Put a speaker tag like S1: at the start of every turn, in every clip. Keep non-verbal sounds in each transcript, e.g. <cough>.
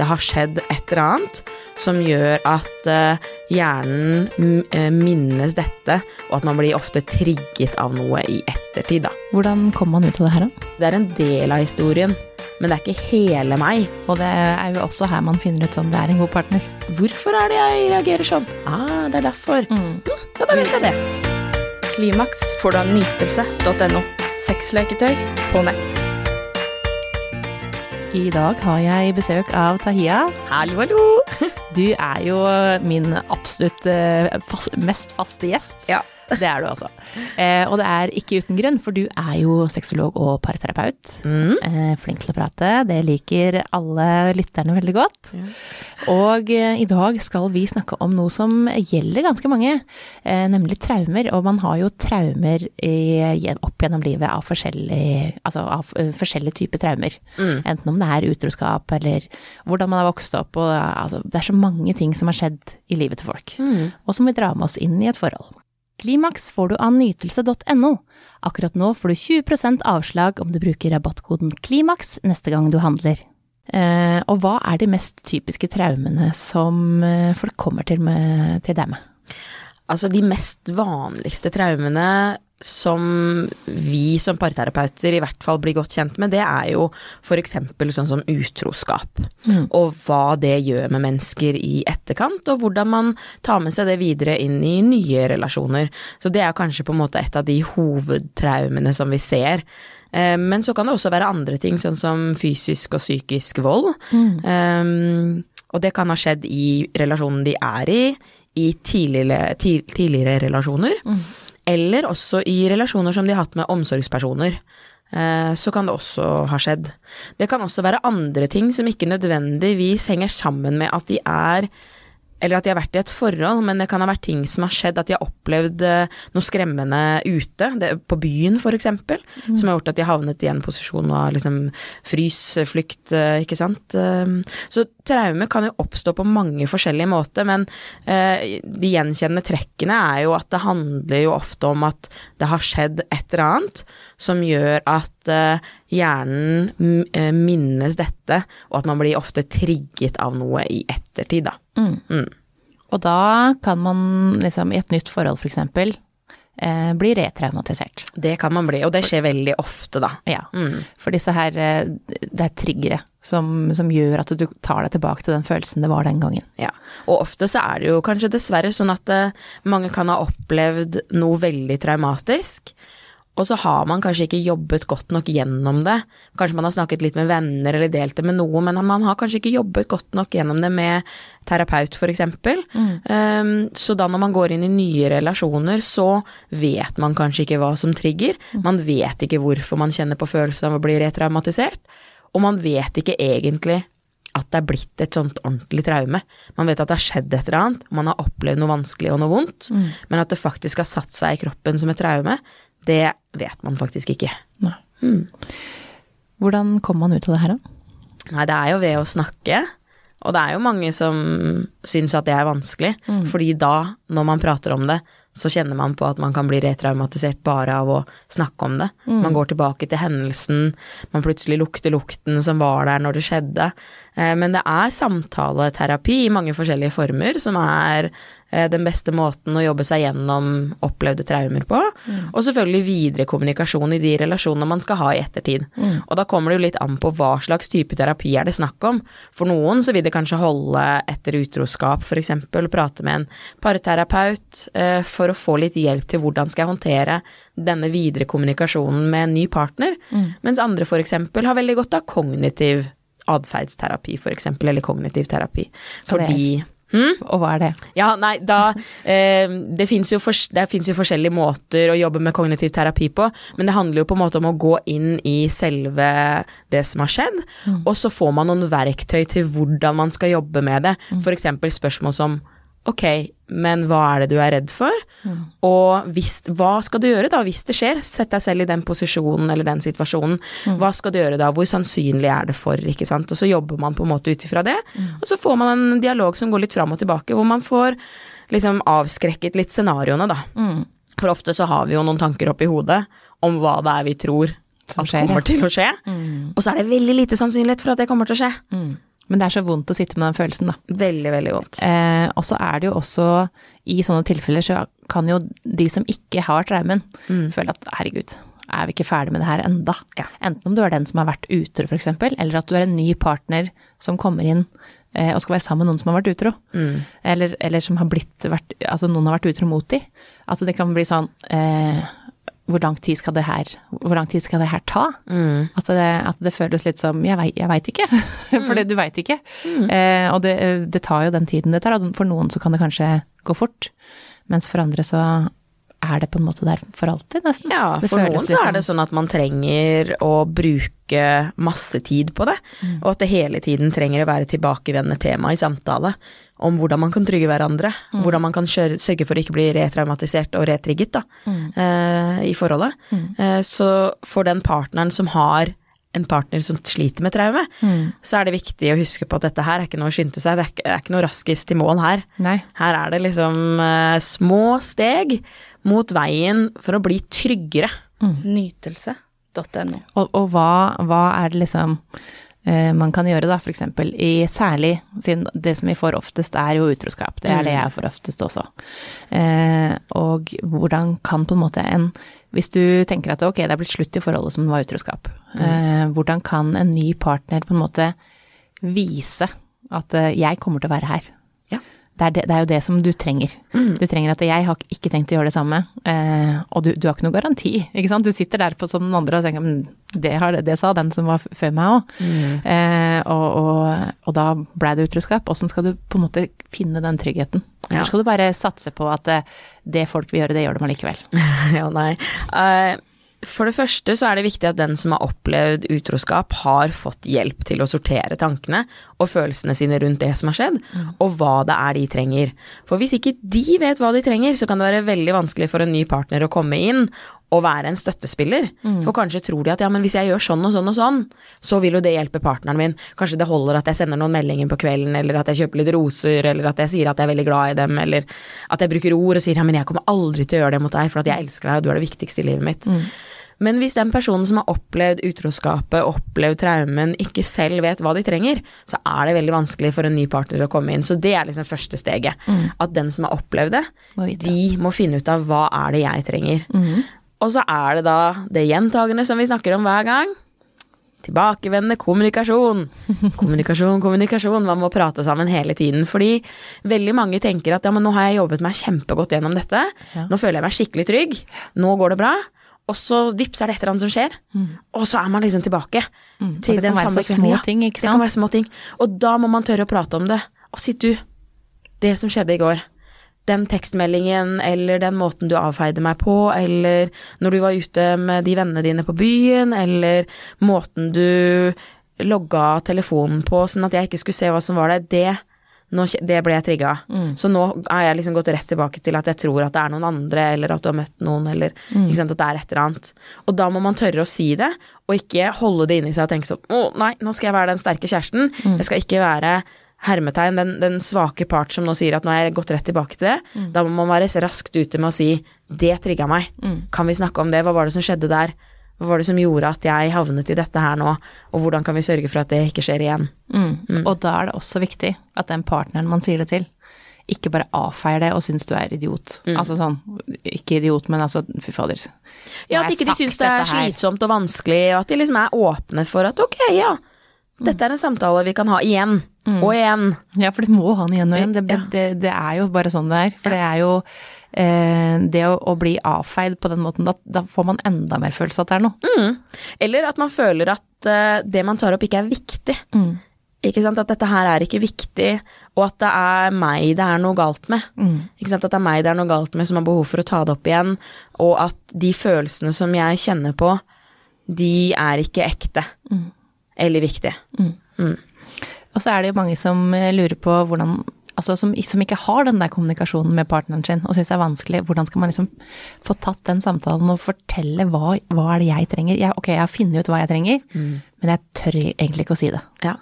S1: det har skjedd et eller annet som gjør at eh, hjernen eh, minnes dette, og at man blir ofte trigget av noe i ettertid, da.
S2: Hvordan kom man ut av det her, da?
S1: Det er en del av historien, men det er ikke hele meg.
S2: Og det er jo også her man finner ut om det er en god partner.
S1: Hvorfor er det jeg reagerer sånn? Ah, det er derfor.
S2: Mm.
S1: Ja, da vet jeg det.
S3: Klimaks får du av nytelse.no. Sexleketøy på nett.
S2: I dag har jeg besøk av Tahia.
S1: Hallo, hallo.
S2: Du er jo min absolutt eh, fast, mest faste gjest.
S1: Ja.
S2: Det er du altså. Eh, og det er ikke uten grunn, for du er jo sexolog og parterapeut.
S1: Mm.
S2: Eh, flink til å prate. Det liker alle lytterne veldig godt.
S1: Ja.
S2: Og eh, i dag skal vi snakke om noe som gjelder ganske mange, eh, nemlig traumer. Og man har jo traumer i, opp gjennom livet av forskjellige, altså av uh, forskjellige typer traumer.
S1: Mm.
S2: Enten om det er utroskap eller hvordan man har vokst opp. Og, altså, det er så mange ting som har skjedd i livet til folk,
S1: Mm.
S2: og som vil dra med oss inn i et forhold. Klimaks får du av nytelse.no. Akkurat nå får du 20% avslag om du bruker rabattkoden KLIMAKS neste gang du handler. Eh, og hva er de mest typiske traumene som eh, folk kommer til, med, til deg med?
S1: Altså de mest vanligste traumene som vi som parterapeuter i hvert fall blir godt kjent med, det er jo f.eks. sånn som utroskap.
S2: Mm.
S1: Og hva det gjør med mennesker i etterkant, og hvordan man tar med seg det videre inn i nye relasjoner. Så det er kanskje på en måte et av de hovedtraumene som vi ser. Eh, Men så kan det også være andre ting, sånn som fysisk og psykisk vold. Um, og det kan ha skjedd i relasjonen de er i, i tidligere, tidligere relasjoner. Eller også i relasjoner som de har hatt med omsorgspersoner. Eh, Så kan det også ha skjedd. Det kan også være andre ting som ikke nødvendigvis henger sammen med at de er eller at de har vært i et forhold, men det kan ha vært ting som har skjedd, at de har opplevd eh, noe skremmende ute, det, på byen f.eks., eksempel, som har gjort at de har havnet i en posisjon av liksom frys, flukt, eh, ikke sant. Um, Så traume kan jo oppstå på mange forskjellige måter, men eh, de gjenkjennende trekkene er jo at det handler jo ofte om at det har skjedd et eller annet som gjør at hjernen mm, minnes dette, og at man blir ofte trigget av noe i ettertid, da.
S2: Mm.
S1: Mm.
S2: Og da kan man liksom i et nytt forhold for eksempel eh, bli retraumatisert.
S1: Det kan man bli, og det skjer veldig ofte, da.
S2: Ja.
S1: Mm.
S2: For disse her, eh, det er triggere som, som gjør at du tar deg tilbake til den følelsen det var den gangen.
S1: Ja. Og ofte så er det jo kanskje dessverre sånn at eh, mange kan ha opplevd noe veldig traumatisk. Og så har man kanskje ikke jobbet godt nok gjennom det. Kanskje man har snakket litt med venner eller delt det med noen, men man har kanskje ikke jobbet godt nok gjennom det med terapeut, f.eks. Um, så da når man går inn i nye relasjoner, så vet man kanskje ikke hva som trigger. Man vet ikke hvorfor man kjenner på følelsen av å bli retraumatisert. Og man vet ikke egentlig at det er blitt et sånt ordentlig traume. Man vet at det har skjedd et eller annet, man har opplevd noe vanskelig og noe vondt, men at det faktisk har satt seg i kroppen som et traume, det vet man faktisk ikke.
S2: Nei. Hvordan kommer man ut av det her, da?
S1: Nei, det er jo ved å snakke, og det er jo mange som syns at det er vanskelig, fordi da, når man prater om det, så kjenner man på at man kan bli retraumatisert bare av å snakke om det. Man går tilbake til hendelsen, man plutselig lukter lukten som var der når det skjedde. Eh, Men det er samtaleterapi i mange forskjellige former som er den beste måten å jobbe seg gjennom opplevde traumer på. Og selvfølgelig videre kommunikasjon i de relasjonene man skal ha i ettertid. Og da kommer det jo litt an på hva slags type terapi er det snakk om. For noen så vil det kanskje holde etter utroskap, f.eks. prate med en parterapeut eh, for å få litt hjelp til hvordan skal jeg håndtere denne videre kommunikasjonen med en ny partner. Mens andre f.eks. har veldig godt av kognitiv atferdsterapi, f.eks., eller kognitiv terapi.
S2: Er-
S1: Fordi hm?
S2: Og hva er det?
S1: Ja, nei, da eh, Det fins jo, for, jo forskjellige måter å jobbe med kognitiv terapi på, men det handler jo på en måte om å gå inn i selve det som har skjedd, og så får man noen verktøy til hvordan man skal jobbe med det. For eksempel spørsmål som Ok, men hva er det du er redd for? Og hvis, hva skal du gjøre da hvis det skjer? Sett deg selv i den posisjonen eller den situasjonen. Hva skal du gjøre da? Hvor sannsynlig er det for? ikke sant? Og så jobber man på en måte ut ifra det. Og så får man en dialog som går litt fram og tilbake, hvor man får liksom avskrekket litt scenarioene, da. For ofte så har vi jo noen tanker oppi hodet om hva det er vi tror
S2: Som
S1: at
S2: skjer,
S1: kommer til å skje. Og så er det veldig lite sannsynlighet for at det kommer til å skje.
S2: Men det er så vondt å sitte med den følelsen, da.
S1: Veldig, veldig vondt.
S2: Eh, og så er det jo også, i sånne tilfeller, så kan jo de som ikke har traumen, føle at herregud, er vi ikke ferdig med det her enda?
S1: Ja.
S2: Enten om du er den som har vært utro, f.eks., eller at du er en ny partner som kommer inn eh, og skal være sammen med noen som har vært utro. Eller, eller som har blitt vært, altså noen har vært utro mot de. At det kan bli sånn eh, hvor lang tid skal det her, skal det her ta? At, det, at det føles litt som jeg veit, jeg vet ikke, <laughs> for det, du veit ikke. Eh, og det, det tar jo den tiden det tar, og for noen så kan det kanskje gå fort, mens for andre så er det på en måte der for alltid, nesten.
S1: Ja, for noen så
S2: liksom-
S1: er det sånn at man trenger å bruke masse tid på det, og at det hele tiden trenger å være tilbakevendende tema i samtale om hvordan man kan trygge hverandre, hvordan man kan kjøre, sørge for å ikke bli retraumatisert og retrigget da, eh, i forholdet. Eh, så for den partneren som har en partner som sliter med traume, så er det viktig å huske på at dette her er ikke noe å skynde seg, det er ikke, det er ikke noe raskest til mål her.
S2: Nei.
S1: Her er det liksom eh, små steg mot veien for å bli tryggere.
S3: Nytelse.no.
S2: Og, og hva, hva er det liksom man kan gjøre, da, eksempel i særlig siden det som vi får oftest er jo utroskap. Det er det jeg får oftest også. Eh, og hvordan kan på en måte en Hvis du tenker at ok, det er blitt slutt i forholdet som var utroskap, eh, hvordan kan en ny partner på en måte vise at eh, jeg kommer til å være her? Det er, det, det er jo det som du trenger. Du trenger at jeg har ikke tenkt å gjøre det samme, eh, og du, du har ikke noen garanti, ikke sant. Du sitter der på som den andre og tenker men det, har, det sa den som var før meg òg. Eh, og, og, og da blei det utroskap. Åssen skal du på en måte finne den tryggheten?
S1: Ja.
S2: Eller skal du bare satse på at eh, det folk vil gjøre, det gjør de allikevel? <laughs>
S1: ja, nei. Uh... for det første så er det viktig at den som har opplevd utroskap, har fått hjelp til å sortere tankene og følelsene sine rundt det som har skjedd, og hva det er de trenger. For hvis ikke de vet hva de trenger, så kan det være veldig vanskelig for en ny partner å komme inn og være en støttespiller. For kanskje tror de at ja, men hvis jeg gjør sånn og sånn og sånn, så vil jo det hjelpe partneren min. Kanskje det holder at jeg sender noen meldinger på kvelden, eller at jeg kjøper litt roser, eller at jeg sier at jeg er veldig glad i dem, eller at jeg bruker ord og sier ja, men jeg kommer aldri til å gjøre det mot deg, for at jeg elsker deg, og du er det viktigste i livet mitt. Men hvis den personen som har opplevd utroskapet, opplevd traumen, ikke selv vet hva de trenger, så er det veldig vanskelig for en ny partner å komme inn. Så det er liksom første steget. At den som har opplevd det,
S2: Må
S1: de må finne ut av hva er det jeg trenger. Og så er det da det gjentagende som vi snakker om hver gang. Tilbakevendende kommunikasjon. <laughs> Kommunikasjon, kommunikasjon. Man må prate sammen hele tiden. Fordi veldig mange tenker at ja, men nå har jeg jobbet meg kjempegodt gjennom dette.
S2: Ja.
S1: Nå føler jeg meg skikkelig trygg. Nå går det bra. Og så vips er det et eller annet som skjer. Og så er man liksom tilbake
S2: Mm.
S1: Til
S2: det kan
S1: den
S2: være så små
S1: Ja,
S2: ting, ikke sant?
S1: Det kan være små ting. Og da må man tørre å prate om det. Og si du, det som skjedde i går. Den tekstmeldingen eller den måten du avfeide meg på, eller når du var ute med de vennene dine på byen, eller måten du logga telefonen på sånn at jeg ikke skulle se hva som var der, det, nå, det ble jeg trigga. Så nå har jeg liksom gått rett tilbake til at jeg tror at det er noen andre, eller at du har møtt noen, eller ikke sant, at det er et eller annet. Og da må man tørre å si det, og ikke holde det inni seg og tenke sånn å nei, nå skal jeg være den sterke kjæresten, jeg skal ikke være hermetegn, den, den svake part som nå sier at nå har jeg gått rett tilbake til det, da må man være raskt ute med å si det trigga meg, kan vi snakke om det, hva var det som skjedde der, hva var det som gjorde at jeg havnet i dette her nå, og hvordan kan vi sørge for at det ikke skjer igjen?
S2: Mm. Og da er det også viktig at den partneren man sier det til, ikke bare avfeier det og syns du er idiot. Altså sånn, ikke idiot, men altså, fy fader.
S1: Ja, at ikke de syns det er slitsomt og vanskelig, og at de liksom er åpne for at ok, ja, dette er en samtale vi kan ha igjen, og igjen.
S2: Ja, for det må ha den igjen og igjen. Det, det, det er jo bare sånn det er. For det er jo det å, å bli avfeid på den måten, da, da får man enda mer følelse av at det er noe.
S1: Mm. Eller at man føler at eh, det man tar opp ikke er viktig.
S2: Mm.
S1: Ikke sant? At dette her er ikke viktig, og at det er meg det er noe galt med.
S2: Mm.
S1: Ikke sant? At det er meg det er noe galt med som har behov for å ta det opp igjen, og at de følelsene som jeg kjenner på, de er ikke ekte. Eller viktige.
S2: Og så er det jo mange som eh, lurer på hvordan Altså som, som ikke har den der kommunikasjonen med partneren sin og syns det er vanskelig. Hvordan skal man liksom få tatt den samtalen og fortelle hva, hva er det jeg trenger? Jeg, ok, jeg har funnet ut hva jeg trenger, men jeg tør egentlig ikke å si det.
S1: Ja.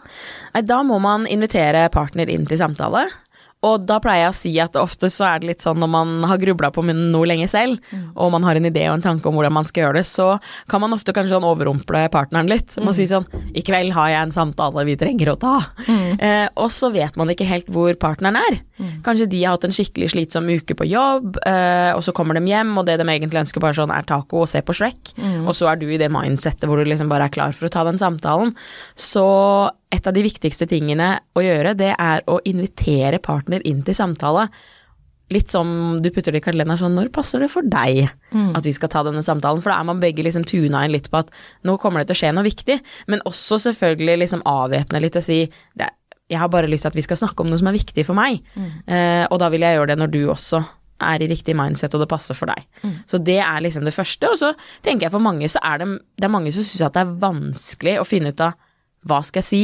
S1: Da må man invitere partner inn til samtale, Og da pleier jeg å si at ofte så er det litt sånn når man har grubla på noe lenge selv, og man har en idé og en tanke om hvordan man skal gjøre det, så kan man ofte kanskje sånn overrumple partneren litt. Man si sånn I kveld har jeg en samtale vi trenger å ta. Eh, og så vet man ikke helt hvor partneren er. Kanskje de har hatt en skikkelig slitsom uke på jobb, eh, og så kommer de hjem, og det de egentlig ønsker bare sånn er taco og se på Shrek, og så er du i det mindsettet hvor du liksom bare er klar for å ta den samtalen. Så et av de viktigste tingene å gjøre, det er å invitere partner inn til samtale. Litt som du putter det i kalenderen sånn, når passer det for deg at vi skal ta denne samtalen? For da er man begge liksom tuna inn litt på at nå kommer det til å skje noe viktig, men også selvfølgelig liksom avvæpne litt og si jeg har bare lyst til at vi skal snakke om noe som er viktig for meg, eh, og da vil jeg gjøre det når du også er i riktig mindset og det passer for deg. Så det er liksom det første. Og så tenker jeg for mange så er det, det er mange som syns at det er vanskelig å finne ut av hva skal jeg si,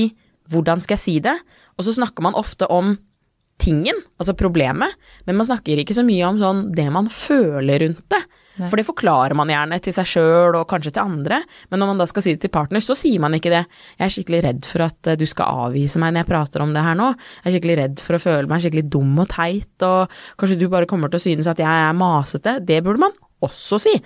S1: hvordan skal jeg si det? Og så snakker man ofte om tingen, altså problemet, men man snakker ikke så mye om sånn det man føler rundt det. For det forklarer man gjerne til seg sjøl og kanskje til andre, men når man da skal si det til partner, så sier man ikke det. Jeg er skikkelig redd for at eh, du skal avvise meg når jeg prater om det her nå. Jeg er skikkelig redd for å føle meg skikkelig dum og teit, og kanskje du bare kommer til å synes at jeg er masete. Det burde man også si.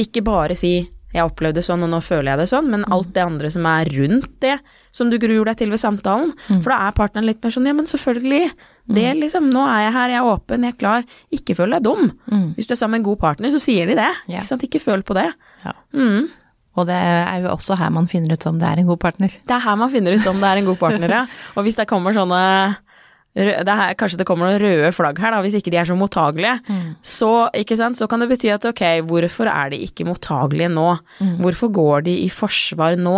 S1: Ikke bare si jeg opplevde det sånn, og nå føler jeg det sånn, men alt det andre som er rundt det som du gruer deg til ved samtalen. For da er partneren litt mer sånn, ja, men selvfølgelig. Det liksom, nå er jeg her, jeg er åpen, jeg er klar. Ikke føl deg dum. Hvis du er sammen med en god partner, så sier de det.
S2: Ja.
S1: Ikke sant, ikke føl på det.
S2: Ja.
S1: Mm.
S2: Og det er jo også her man finner ut om det er en god partner.
S1: Det er her man finner ut om det er en god partner, ja. <laughs> Og hvis det kommer sånne det er her, Kanskje det kommer noen røde flagg her, da, hvis ikke de er så mottagelige. Så, ikke sant, så kan det bety at ok, hvorfor er de ikke mottagelige nå? Hvorfor går de i forsvar nå?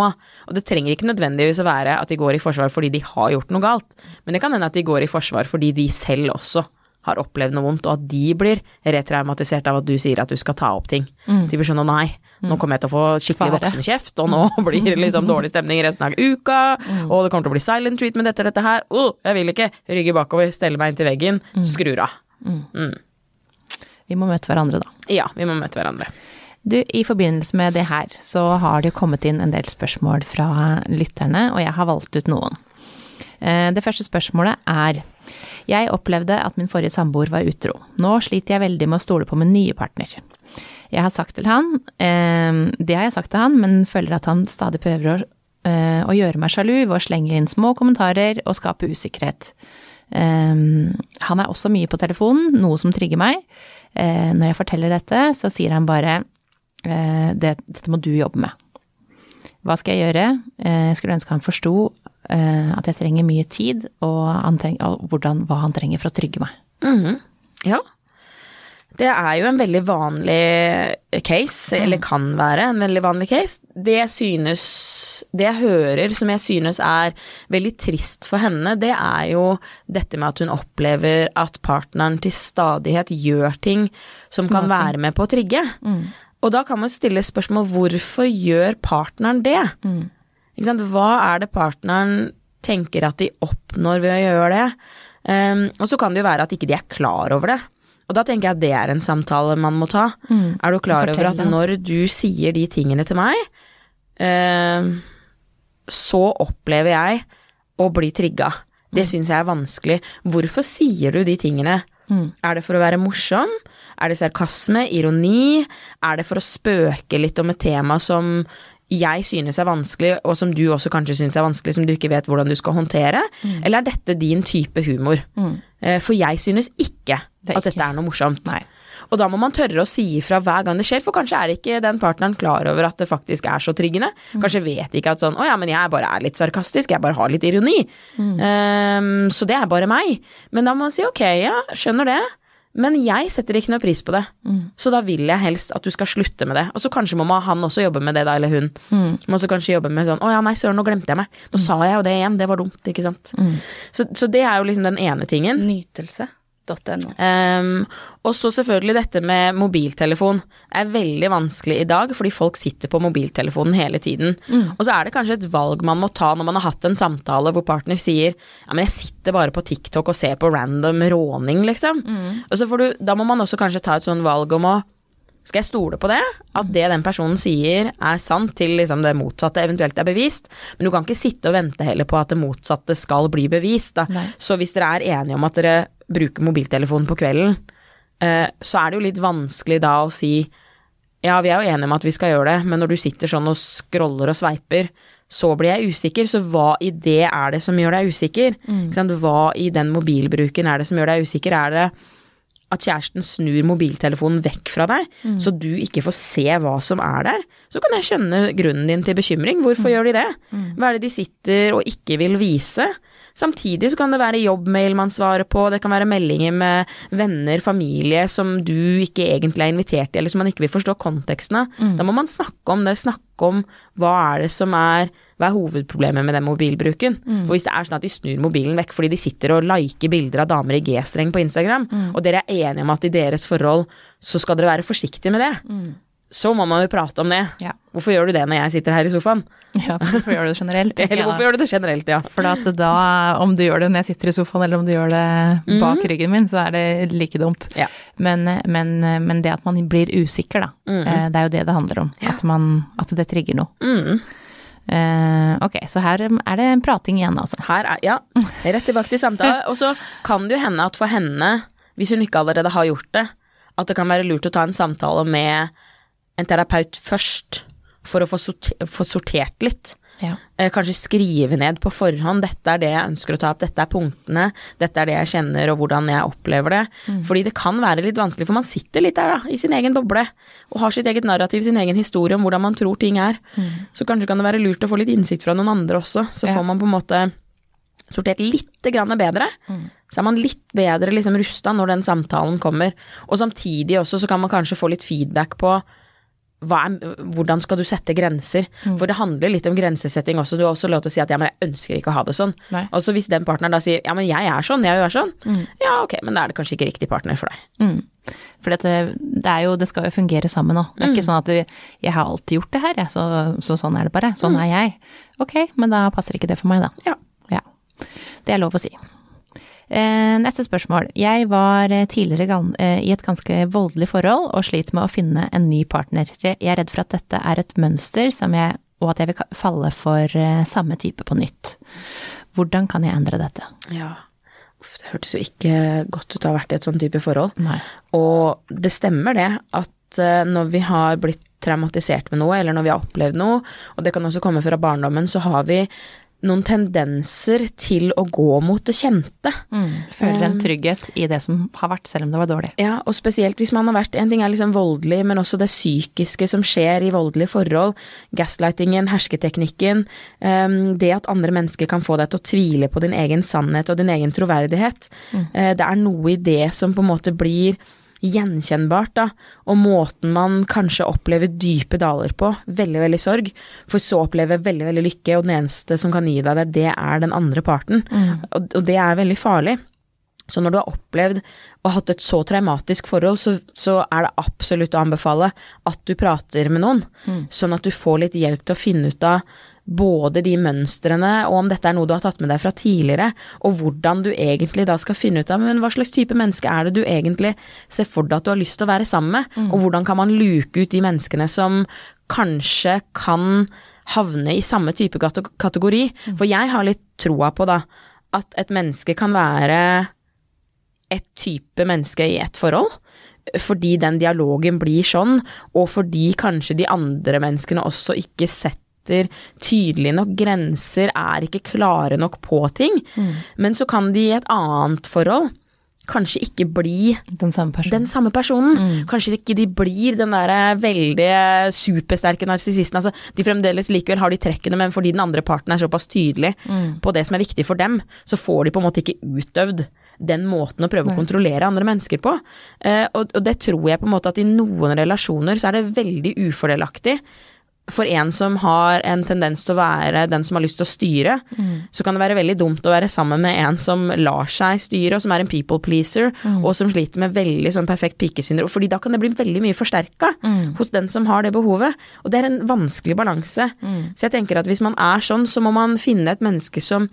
S1: Og det trenger ikke nødvendigvis å være at de går i forsvar fordi de har gjort noe galt, men det kan hende at de går i forsvar fordi de selv også har opplevd noe vondt, og at de blir retraumatisert av at du sier at du skal ta opp ting. De blir sånn å nei, nå kommer jeg til å få skikkelig voksenkjeft, og nå blir det liksom dårlig stemning resten av uka, og det kommer til å bli silent treatment etter dette her. Uh, jeg vil ikke. Rygge bakover, stelle meg inntil veggen, skrur av.
S2: Vi må møte hverandre, da.
S1: Ja, vi må møte hverandre.
S2: Du, i forbindelse med det her, så har det jo kommet inn en del spørsmål fra lytterne, og jeg har valgt ut noen. Eh, Det første spørsmålet er Jeg opplevde at min forrige samboer var utro. Nå sliter jeg veldig med å stole på min nye partner. Jeg har sagt til han eh, Det har jeg sagt til han, men føler at han stadig prøver å, eh, å gjøre meg sjalu ved å slenge inn små kommentarer og skape usikkerhet. Eh, han er også mye på telefonen, noe som trigger meg. Eh, når jeg forteller dette, så sier han bare eh, det, dette må du jobbe med. Hva skal jeg gjøre? Eh, jeg skulle ønske han forsto at jeg trenger mye tid, og, han treng, og hvordan, hva han trenger for å trygge meg.
S1: Mhm. Ja. Det er jo en veldig vanlig case, eller kan være en veldig vanlig case. Det synes Det jeg hører som jeg synes er veldig trist for henne, det er jo dette med at hun opplever at partneren til stadighet gjør ting som kan være med på å trigge. Og da kan man stille spørsmål hvorfor gjør partneren det? Sant? Hva er det partneren tenker at de oppnår ved å gjøre det? Um, og så kan det jo være at ikke de er klar over det. Og da tenker jeg at det er en samtale man må ta. Er du klar over at når du sier de tingene til meg, um, så opplever jeg å bli trigga. Det syns jeg er vanskelig. Hvorfor sier du de tingene? Er det for å være morsom? Er det sarkasme? Ironi? Er det for å spøke litt om et tema som jeg synes er vanskelig, og som du også kanskje synes er vanskelig, som du ikke vet hvordan du skal håndtere? Eller er dette din type humor? Mm. For jeg synes ikke
S2: Det
S1: at dette
S2: ikke.
S1: er noe morsomt.
S2: Nei.
S1: Og da må man tørre å si ifra hver gang det skjer, for kanskje er ikke den partneren klar over at det faktisk er så triggende. Kanskje vet ikke at sånn å ja, men jeg bare er litt sarkastisk, jeg bare har litt ironi. Ehm, så det er bare meg. Men da må man si ok, ja, skjønner det. Men jeg setter ikke noe pris på det, så da vil jeg helst at du skal slutte med det. Og så kanskje må han også jobbe med det, da, eller hun. Må også kanskje jobbe med sånn Å ja, nei, søren, nå glemte jeg meg. Nå sa jeg jo det igjen, det var dumt, ikke sant. Så, så det er jo liksom den ene tingen.
S3: Nytelse.no.
S1: Um, og så selvfølgelig dette med mobiltelefon er veldig vanskelig i dag, fordi folk sitter på mobiltelefonen hele tiden. Og så er det kanskje et valg man må ta når man har hatt en samtale hvor partner sier ja, men jeg sitter bare på TikTok og ser på random råning, liksom. Og så får du, da må man også kanskje ta et sånn valg om å skal jeg stole på det? At det den personen sier er sant til liksom det motsatte eventuelt er bevist? Men du kan ikke sitte og vente heller på at det motsatte skal bli bevist. Så hvis dere er enige om at dere bruker mobiltelefonen på kvelden, eh, så er det jo litt vanskelig da å si ja, vi er jo enige om at vi skal gjøre det, men når du sitter sånn og scroller og sveiper, så blir jeg usikker. Så hva i det er det som gjør deg usikker? Mm. Hva i den mobilbruken er det som gjør deg usikker? Er det at kjæresten snur mobiltelefonen vekk fra deg, så du ikke får se hva som er der? Så kan jeg skjønne grunnen din til bekymring. Hvorfor gjør de det? Hva er det de sitter og ikke vil vise? Samtidig så kan det være jobbmail man svarer på, det kan være meldinger med venner, familie som du ikke egentlig er invitert til, eller som man ikke vil forstå konteksten av. Da må man snakke om det, snakke om hva er det som er hva er hovedproblemet med den mobilbruken? Og hvis det er sånn at de snur mobilen vekk fordi de sitter og liker bilder av damer i G-streng på Instagram, og dere er enige om at i deres forhold så skal dere være forsiktige med det, så må man jo prate om det.
S2: Ja.
S1: Hvorfor gjør du det når jeg sitter her i sofaen?
S2: Ja, hvorfor gjør du det generelt? <laughs>
S1: Eller hvorfor gjør du det generelt, ja?
S2: For da, om du gjør det når jeg sitter i sofaen, eller om du gjør det bak ryggen min, så er det like dumt.
S1: Ja.
S2: Men, men, men det at man blir usikker, da. eh, Det er jo det det handler om. At, man, at det trigger noe.
S1: Mm.
S2: Uh, ok, så her er det en prating igjen, altså.
S1: Her er, ja, rett tilbake til samtale. <laughs> Og så kan det jo hende at for henne, hvis hun ikke allerede har gjort det, at det kan være lurt å ta en samtale med en terapeut først, for å få, sorter, få sortert litt.
S2: Ja.
S1: Eh, kanskje skrive ned på forhånd 'dette er det jeg ønsker å ta opp', 'dette er punktene', 'dette er det jeg kjenner og hvordan jeg opplever det'. Fordi det kan være litt vanskelig, for man sitter litt der da, i sin egen boble og har sitt eget narrativ, sin egen historie om hvordan man tror ting er. Så kanskje kan det være lurt å få litt innsikt fra noen andre også, så
S2: Ja.
S1: får man på en måte sortert litt grann bedre. Så er man litt bedre liksom rusta når den samtalen kommer. Og samtidig også så kan man kanskje få litt feedback på er, hvordan skal du sette grenser? For det handler litt om grensesetting også. Du har også lov til å si at ja, men jeg ønsker ikke å ha det sånn.
S2: Nei.
S1: Og så hvis den partneren da sier ja, men jeg er sånn, jeg er sånn. Ja, ok, men da er det kanskje ikke riktig partner for deg.
S2: Mm. For dette, det er jo, det skal jo fungere sammen òg. Det er ikke sånn at jeg har alltid gjort det her, jeg, så, så sånn er det bare. Sånn er jeg. Ok, men da passer ikke det for meg, da.
S1: Ja.
S2: Ja. Det er lov å si. Eh, neste spørsmål. Jeg var eh, tidligere eh, i et ganske voldelig forhold og sliter med å finne en ny partner. Jeg er redd for at dette er et mønster som jeg, og at jeg vil falle for samme type på nytt. Hvordan kan jeg endre dette?
S1: Ja. Det hørtes jo ikke godt ut å ha vært i et sånn type forhold.
S2: Nei.
S1: Og det stemmer det at når vi har blitt traumatisert med noe, eller når vi har opplevd noe, og det kan også komme fra barndommen, så har vi noen tendenser til å gå mot det kjente.
S2: Føler en trygghet i det som har vært, selv om det var dårlig.
S1: Ja, og spesielt hvis man har vært En ting er liksom voldelig, men også det psykiske som skjer i voldelige forhold. Gaslightingen, hersketeknikken. ehm, det at andre mennesker kan få deg til å tvile på din egen sannhet og din egen troverdighet. Eh, det er noe i det som på en måte blir gjenkjennbart, da. Og måten man kanskje opplever dype daler på. Veldig, veldig sorg. For så opplever oppleve veldig, veldig lykke, og den eneste som kan gi deg det, det er den andre parten. Og, og det er veldig farlig. Så når du har opplevd og hatt et så traumatisk forhold, så, så er det absolutt å anbefale at du prater med noen, sånn at du får litt hjelp til å finne ut av både de mønstrene, og om dette er noe du har tatt med deg fra tidligere, og hvordan du egentlig da skal finne ut av men hva slags type menneske er det du egentlig ser for deg at du har lyst til å være sammen med, og hvordan kan man luke ut de menneskene som kanskje kan havne i samme type kategori. kategori. For jeg har litt troa på da, at et menneske kan være et type menneske i et forhold. Fordi den dialogen blir sånn, og fordi kanskje de andre menneskene også ikke setter tydelige nok grenser, er ikke klare nok på ting. Men så kan de i et annet forhold kanskje ikke bli
S2: Den samme personen.
S1: den samme personen. Kanskje ikke de blir den der veldig supersterke narsissisten. Altså, de fremdeles likevel har de trekkene, men fordi den andre parten er såpass tydelig på det som er viktig for dem, så får de på en måte ikke utøvd den måten å prøve å kontrollere andre mennesker på. Eh, og, og det tror jeg på en måte at i noen relasjoner så er det veldig ufordelaktig. For en som har en tendens til å være den som har lyst til å styre, så kan det være veldig dumt å være sammen med en som lar seg styre, og som er en people pleaser, og som sliter med veldig sånn perfekt pikesyndrom. Fordi da kan det bli veldig mye forsterka hos den som har det behovet. Og det er en vanskelig balanse. Så jeg tenker at hvis man er sånn, så må man finne et menneske som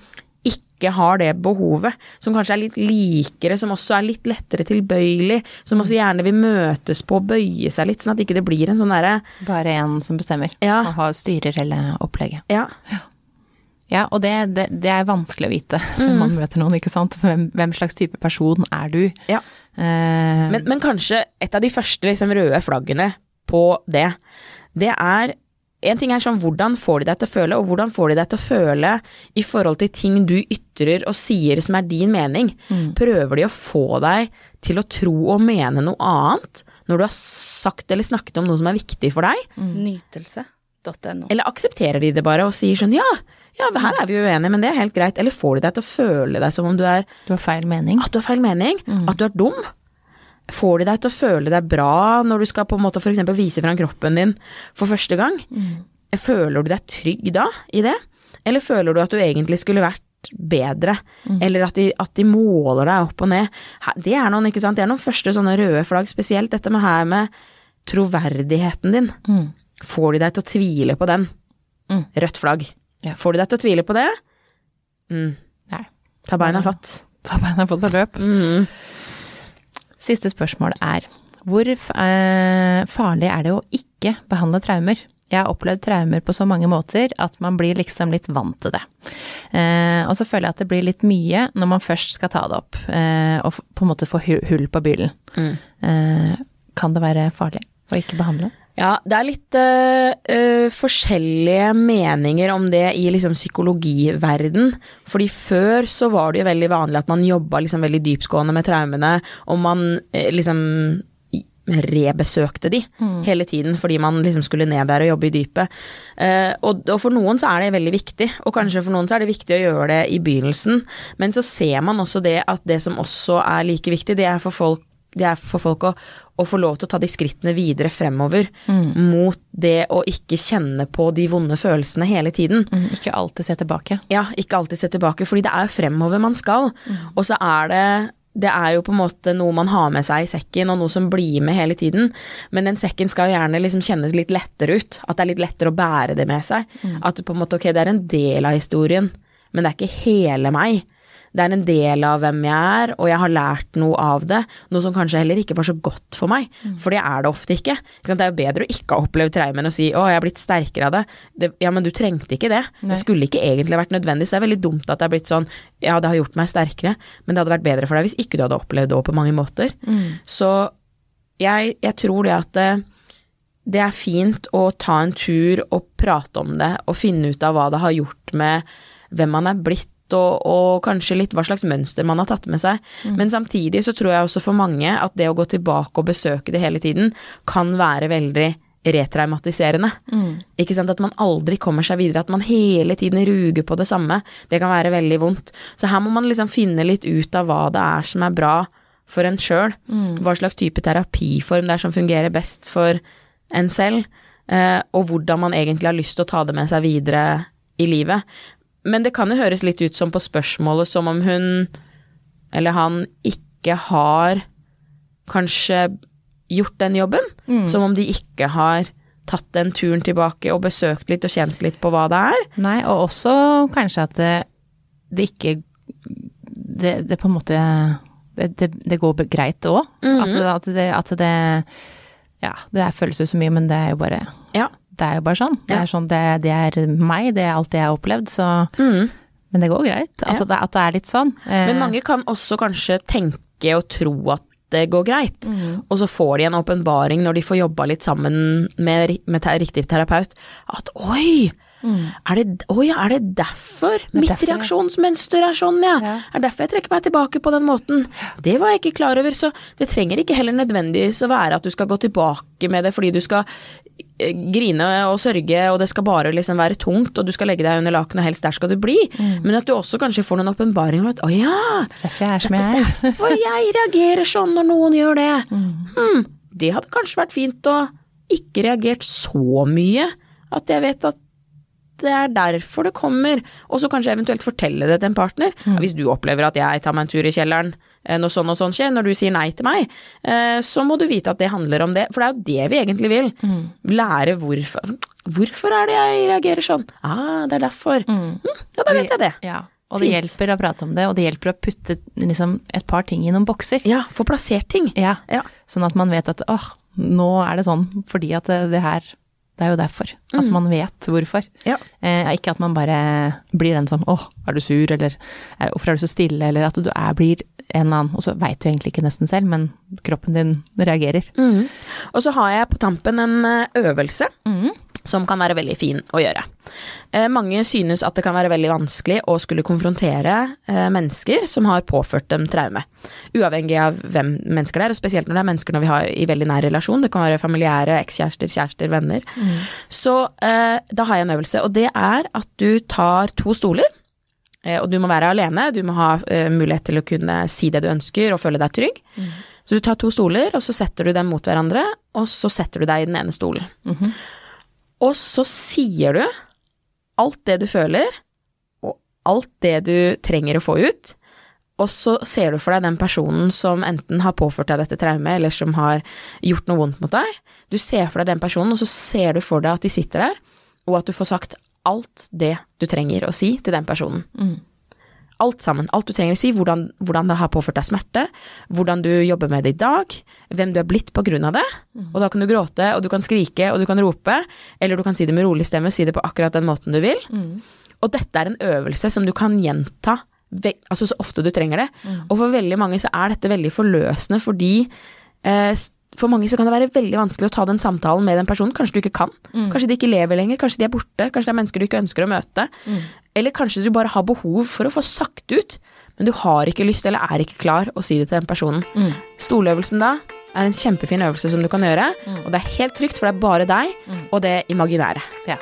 S1: ikke har det behovet, som kanskje er litt likere, som også er litt lettere tilbøyelig, som også gjerne vil møtes på og bøye seg litt, sånn at ikke det blir en sånn derre
S2: Bare en som bestemmer,
S1: Ja.
S2: og har styrer hele opplegget.
S1: Ja.
S2: Ja, og det, det, det er vanskelig å vite <laughs> før man møter noen, ikke sant. Hvem, hvem slags type person er du?
S1: Ja.
S2: Uh,
S1: Men, men kanskje et av de første liksom, røde flaggene på det, det er en ting er sånn hvordan får de deg til å føle, og hvordan får de deg til å føle i forhold til ting du ytrer og sier som er din mening. Prøver de å få deg til å tro og mene noe annet når du har sagt eller snakket om noe som er viktig for deg?
S3: Nytelse.no.
S1: Eller aksepterer de det bare og sier sånn ja, ja, her er vi uenige, men det er helt greit. Eller får de deg til å føle deg som om du er
S2: du har feil mening.
S1: at du har feil mening, at du er dum. Får de deg til å føle deg bra når du skal på en måte for eksempel vise fram kroppen din for første gang? Føler du deg trygg da i det? Eller føler du at du egentlig skulle vært bedre? Eller at de, at de måler deg opp og ned? Det er noen, ikke sant? Det er noen første sånne røde flagg, spesielt dette med her med troverdigheten din.
S2: Mm.
S1: Får de deg til å tvile på den?
S2: Mm.
S1: Rødt flagg.
S2: Ja.
S1: Får de deg til å tvile på det? Mm.
S2: Nei.
S1: Ta beina fatt.
S2: Ta beina på og løp.
S1: Mm.
S2: Siste spørsmål er hvor eh, farlig er det å ikke behandle traumer? Jeg har opplevd traumer på så mange måter at man blir liksom litt vant til det. Eh, og så føler jeg at det blir litt mye når man først skal ta det opp, eh, og på en måte få hull på byllen.
S1: Mm.
S2: Kan det være farlig å ikke behandle?
S1: Ja, det er litt øh, øh, forskjellige meninger om det i liksom psykologiverden. Fordi før så var det jo veldig vanlig at man jobba liksom veldig dyptgående med traumene, og man eh, liksom rebesøkte de hele tiden fordi man liksom skulle ned der og jobbe i dypet. Og, og for noen så er det veldig viktig, og kanskje for noen så er det viktig å gjøre det i begynnelsen, men så ser man også det at det som også er like viktig, det er for folk det er for folk å, å få lov til å ta de skrittene videre fremover mot det å ikke kjenne på de vonde følelsene hele tiden.
S2: Mm, ikke alltid se tilbake.
S1: Ja, ikke alltid se tilbake, fordi det er jo fremover man skal. Og så er det det er jo på en måte noe man har med seg i sekken, og noe som blir med hele tiden. Men den sekken skal jo gjerne liksom kjennes litt lettere ut. At det er litt lettere å bære det med seg. At på en måte, ok, det er en del av historien, men det er ikke hele meg. Det er en del av hvem jeg er, og jeg har lært noe av det. Noe som kanskje heller ikke var så godt for meg, for det er det ofte ikke. Det er jo bedre å ikke ha opplevd traumen og si 'å, jeg er blitt sterkere av det'. det. Ja, men du trengte ikke det.
S2: Nei.
S1: Det skulle ikke egentlig vært nødvendig, så det er veldig dumt at det er blitt sånn 'ja, det har gjort meg sterkere', men det hadde vært bedre for deg hvis ikke du hadde opplevd det på mange måter. Så jeg, jeg tror det at eh, det er fint å ta en tur og prate om det, og finne ut av hva det har gjort med hvem man er blitt, og, og kanskje litt hva slags mønster man har tatt med seg. Men samtidig så tror jeg også for mange at det å gå tilbake og besøke det hele tiden, kan være veldig retraumatiserende. Ikke sant, At man aldri kommer seg videre, at man hele tiden ruger på det samme. Det kan være veldig vondt. Så her må man liksom finne litt ut av hva det er som er bra for en sjøl. Hva slags type terapiform det er som fungerer best for en selv. eh, og hvordan man egentlig har lyst til å ta det med seg videre i livet. Men det kan jo høres litt ut som på spørsmålet som om hun eller han ikke har kanskje gjort den jobben. Som om de ikke har tatt den turen tilbake og besøkt litt og kjent litt på hva det er.
S2: Nei, og også kanskje at det, det ikke det, det på en måte Det, det, går greit òg. at, det- at, at det Ja, det føles jo så mye, men det er jo bare
S1: Ja.
S2: Det er jo bare sånn. Det er sånn det, det er meg, det er alt det jeg har opplevd, så
S1: Mm.
S2: Men det går greit. Altså det, at det er litt sånn. Eh,
S1: Men mange kan også kanskje tenke og tro at det går greit, og så får de en åpenbaring når de får jobba litt sammen med, med riktig terapeut, at oi! Er det, oi, er det derfor mitt
S2: derfor,
S1: reaksjonsmønster er sånn, ja?
S2: Ja.
S1: Er derfor jeg trekker meg tilbake på den måten? Det var jeg ikke klar over, så det trenger ikke heller nødvendigvis å være at du skal gå tilbake med det fordi du skal eh, grine og sørge, og det skal bare liksom være tungt, og du skal legge deg under lakenet, og helst der skal du bli. Men at du også kanskje får noen åpenbaringer om at å ja,
S2: Derfor jeg er
S1: så
S2: som
S1: det
S2: jeg
S1: er
S2: er.
S1: derfor jeg reagerer sånn når noen gjør det. Hmm, det hadde kanskje vært fint å ikke reagert så mye, at jeg vet at det er derfor det kommer, og så kanskje eventuelt fortelle det til en partner. Mm. hvis du opplever at jeg tar meg en tur i kjelleren eh, når sånn og sånn skjer, når du sier nei til meg, eh, så må du vite at det handler om det, for det er jo det vi egentlig vil. Lære hvorfor Hvorfor er det jeg reagerer sånn? Ah, det er derfor. Mm. ja, da vet jeg det.
S2: Ja. Og det
S1: Fint.
S2: hjelper å prate om det, og det hjelper å putte liksom, et par ting i noen bokser.
S1: Ja, få plassert ting.
S2: Ja.
S1: Ja.
S2: Sånn at man vet at åh, nå er det sånn fordi at det, det her Det er jo derfor. At
S1: Mm.
S2: man vet hvorfor.
S1: Ja.
S2: Eh, ikke at man bare blir den som 'Å, er du sur?' eller er, 'Hvorfor er du så stille?' eller at du er, blir en eller annen Og så veit du egentlig ikke nesten selv, men kroppen din reagerer.
S1: Mm. Og så har jeg på tampen en eh, øvelse
S2: Mm.
S1: Som kan være veldig fin å gjøre. Eh, mange synes at det kan være veldig vanskelig å skulle konfrontere eh, mennesker som har påført dem traume. Uavhengig av hvem mennesker det er, og spesielt når det er mennesker når vi har i veldig nær relasjon. Det kan være familiære, ekskjærester, kjærester, venner. Så eh, da har jeg en øvelse, og det er at du tar to stoler. Og du må være alene, du må ha mulighet til å kunne si det du ønsker og føle deg trygg. Så du tar to stoler, og så setter du dem mot hverandre, og så setter du deg i den ene stolen.
S2: Mhm.
S1: Og så sier du alt det du føler, og alt det du trenger å få ut. Og så ser du for deg den personen som enten har påført deg dette traumet, eller som har gjort noe vondt mot deg. Du ser for deg den personen, og så ser du for deg at de sitter der, og at du får sagt alt det du trenger å si til den personen.
S2: Mm.
S1: Alt sammen. Alt du trenger å si. Hvordan, hvordan det har påført deg smerte. Hvordan du jobber med det i dag. Hvem du er blitt på grunn av det. Og da kan du gråte, og du kan skrike, og du kan rope. Eller du kan si det med rolig stemme. Si det på akkurat den måten du vil. Og dette er en øvelse som du kan gjenta altså så ofte du trenger det. Og for veldig mange så er dette veldig forløsende fordi eh, for mange så kan det være veldig vanskelig å ta den samtalen med den personen. Kanskje du ikke kan. Kanskje de ikke lever lenger. Kanskje de er borte. Kanskje det er mennesker du ikke ønsker å møte. Eller kanskje du bare har behov for å få sagt ut, men du har ikke lyst eller er ikke klar å si det til den personen. Stoløvelsen da er en kjempefin øvelse som du kan gjøre, og det er helt trygt, for det er bare deg og det imaginære.
S2: Ja.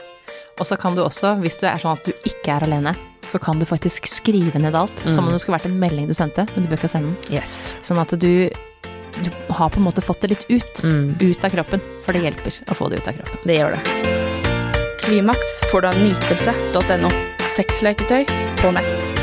S2: Og så kan du også, hvis du er sånn at du ikke er alene, så kan du faktisk skrive ned alt, som om det skulle vært en melding du sendte, men du bør ikke sende den.
S1: Yes.
S2: Sånn at du, du har på en måte fått det litt ut.
S1: Mm.
S2: Ut av kroppen, for det hjelper å få det ut av kroppen.
S1: Det gjør det.
S3: Klimaks får du av nytelse.no. Sexleketøy på nett.